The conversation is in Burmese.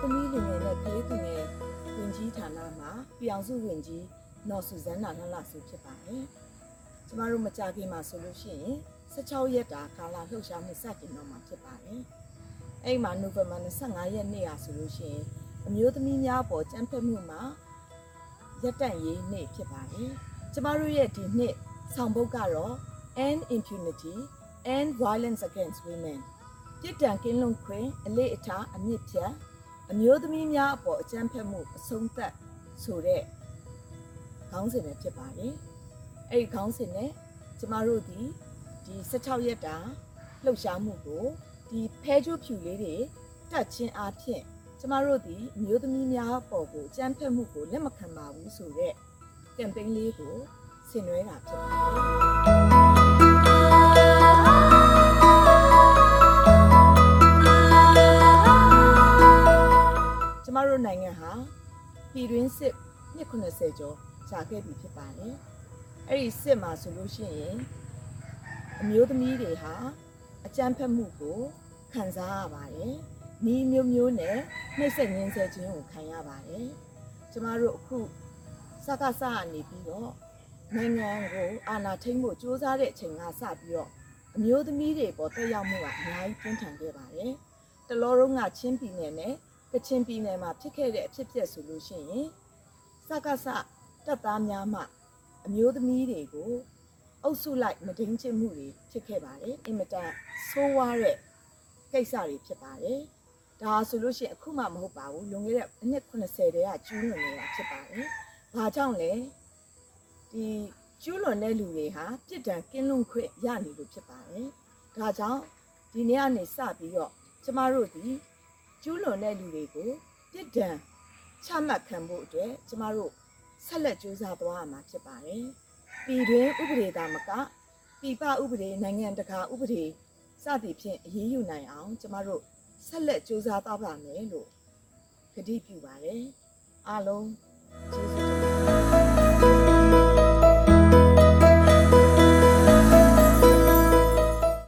မျိုးသမီးလူငယ်နဲ့ကလေးသူငယ်ဝင်ကြီးဌာနမှာပြောင်စုဝင်ကြီးနော်ဆူဇန်နာလှလှဆူဖြစ်ပါတယ်။ကျမတို့မကြခင်မှာဆိုလို့ရှိရင်16ရက်တာကာလာလှုပ်ရှားမှုစတင်တော့မှာဖြစ်ပါတယ်။အဲ့မှာနိုဝင်ဘာ25ရက်နေ့အားဆိုလို့ရှိရင်အမျိုးသမီးများပေါ်ကြံဖက်မှုမှာရပ်တန့်ရေးနေ့ဖြစ်ပါတယ်။ကျမတို့ရဲ့ဒီနှစ်ဆောင်ပုဒ်ကတော့ End Impunity and Violence Against Women ပြစ်ဒဏ်ကင်းလွတ်ခွင့်အလေးအထားအမြင့်ဖြတ် အမျိုးသမီးများအပေါ်အကြမ်းဖက်မှုအဆုံးသတ်ဆိုတဲ့ခေါင်းစဉ်ပဲဖြစ်ပါတယ်။အဲ့ဒီခေါင်းစဉ်နဲ့ကျမတို့ဒီဒီ16ရက်တာလှုပ်ရှားမှုကိုဒီဖဲချိုးဖြူလေးတွေတက်ချင်းအားဖြင့်ကျမတို့ဒီအမျိုးသမီးများအပေါ်ကိုအကြမ်းဖက်မှုကိုလက်မခံပါဘူးဆိုတဲ့ကမ်ပိန်းလေးကိုဆင်နွှဲတာဖြစ်ပါတယ်။ တို့နိုင်ငံဟာပြည်တွင်းစစ်နှစ်80ကျော်ကြာခဲ့ပြီဖြစ်ပါတယ်။အဲ့ဒီစစ်မှာဆိုလို့ရှိရင်အမျိုးသမီးတွေဟာအကြမ်းဖက်မှုကိုခံစားရပါတယ်။ဤမျိုးမျိုးနဲ့နှိပ်စက်ညှင်းဆဲခြင်းကိုခံရပါတယ်။ကျမတို့အခုစကားစကနေပြီးတော့နိုင်ငံကိုအာဏာထိန်းဖို့ကြိုးစားတဲ့အချိန်ကစပြီးတော့အမျိုးသမီးတွေပေါ်တက်ရောက်မှုကအများကြီးပြင်းထန်ခဲ့ပါတယ်။တလောလုံးကချင်းပြည်နယ်နဲ့ ကချင်ပြည်နယ်မှာဖြစ်ခဲ့တဲ့အဖြစ်အပျက်ဆိုလို့ရှိရင်စကားစတပ်သားများမှအမျိုးသမီးတွေကိုအုပ်စုလိုက်မဒိန်ချစ်မှုတွေဖြစ်ခဲ့ပါတယ်။အင်မတန်ဆိုးဝါးတဲ့ကိစ္စတွေဖြစ်ပါတယ်။ဒါဆိုလို့ရှိရင်အခုမှမဟုတ်ပါဘူး။လွန်ခဲ့တဲ့အနှစ်80တည်းကကျူးလွန်နေတာဖြစ်ပါတယ်။ဘာကြောင့်လဲဒီကျူးလွန်တဲ့လူတွေဟာပြစ်ဒဏ်ကင်းလွန်ခွင့်ရနေလို့ဖြစ်ပါတယ်။ဒါကြောင့်ဒီနေ့ကနေစပြီးတော့ကျမတို့ဒီ ကျူးလွန်တဲ့လူတွေကိုပြစ်ဒဏ်ချမှတ်ခံဖို့အတွက်ကျမတို့ဆက်လက်ကြိုးစားသွားရမှာဖြစ်ပါတယ်။ပြည်တွင်းဥပဒေသားမကပြည်ပဥပဒေနိုင်ငံတကာဥပဒေစသည်ဖြင့်အရေးယူနိုင်အောင်ကျမတို့ဆက်လက်ကြိုးစားသွားပါမယ်လို့ကတိပြုပါတယ်။အားလုံးကျေးဇူးတင်ပါတယ်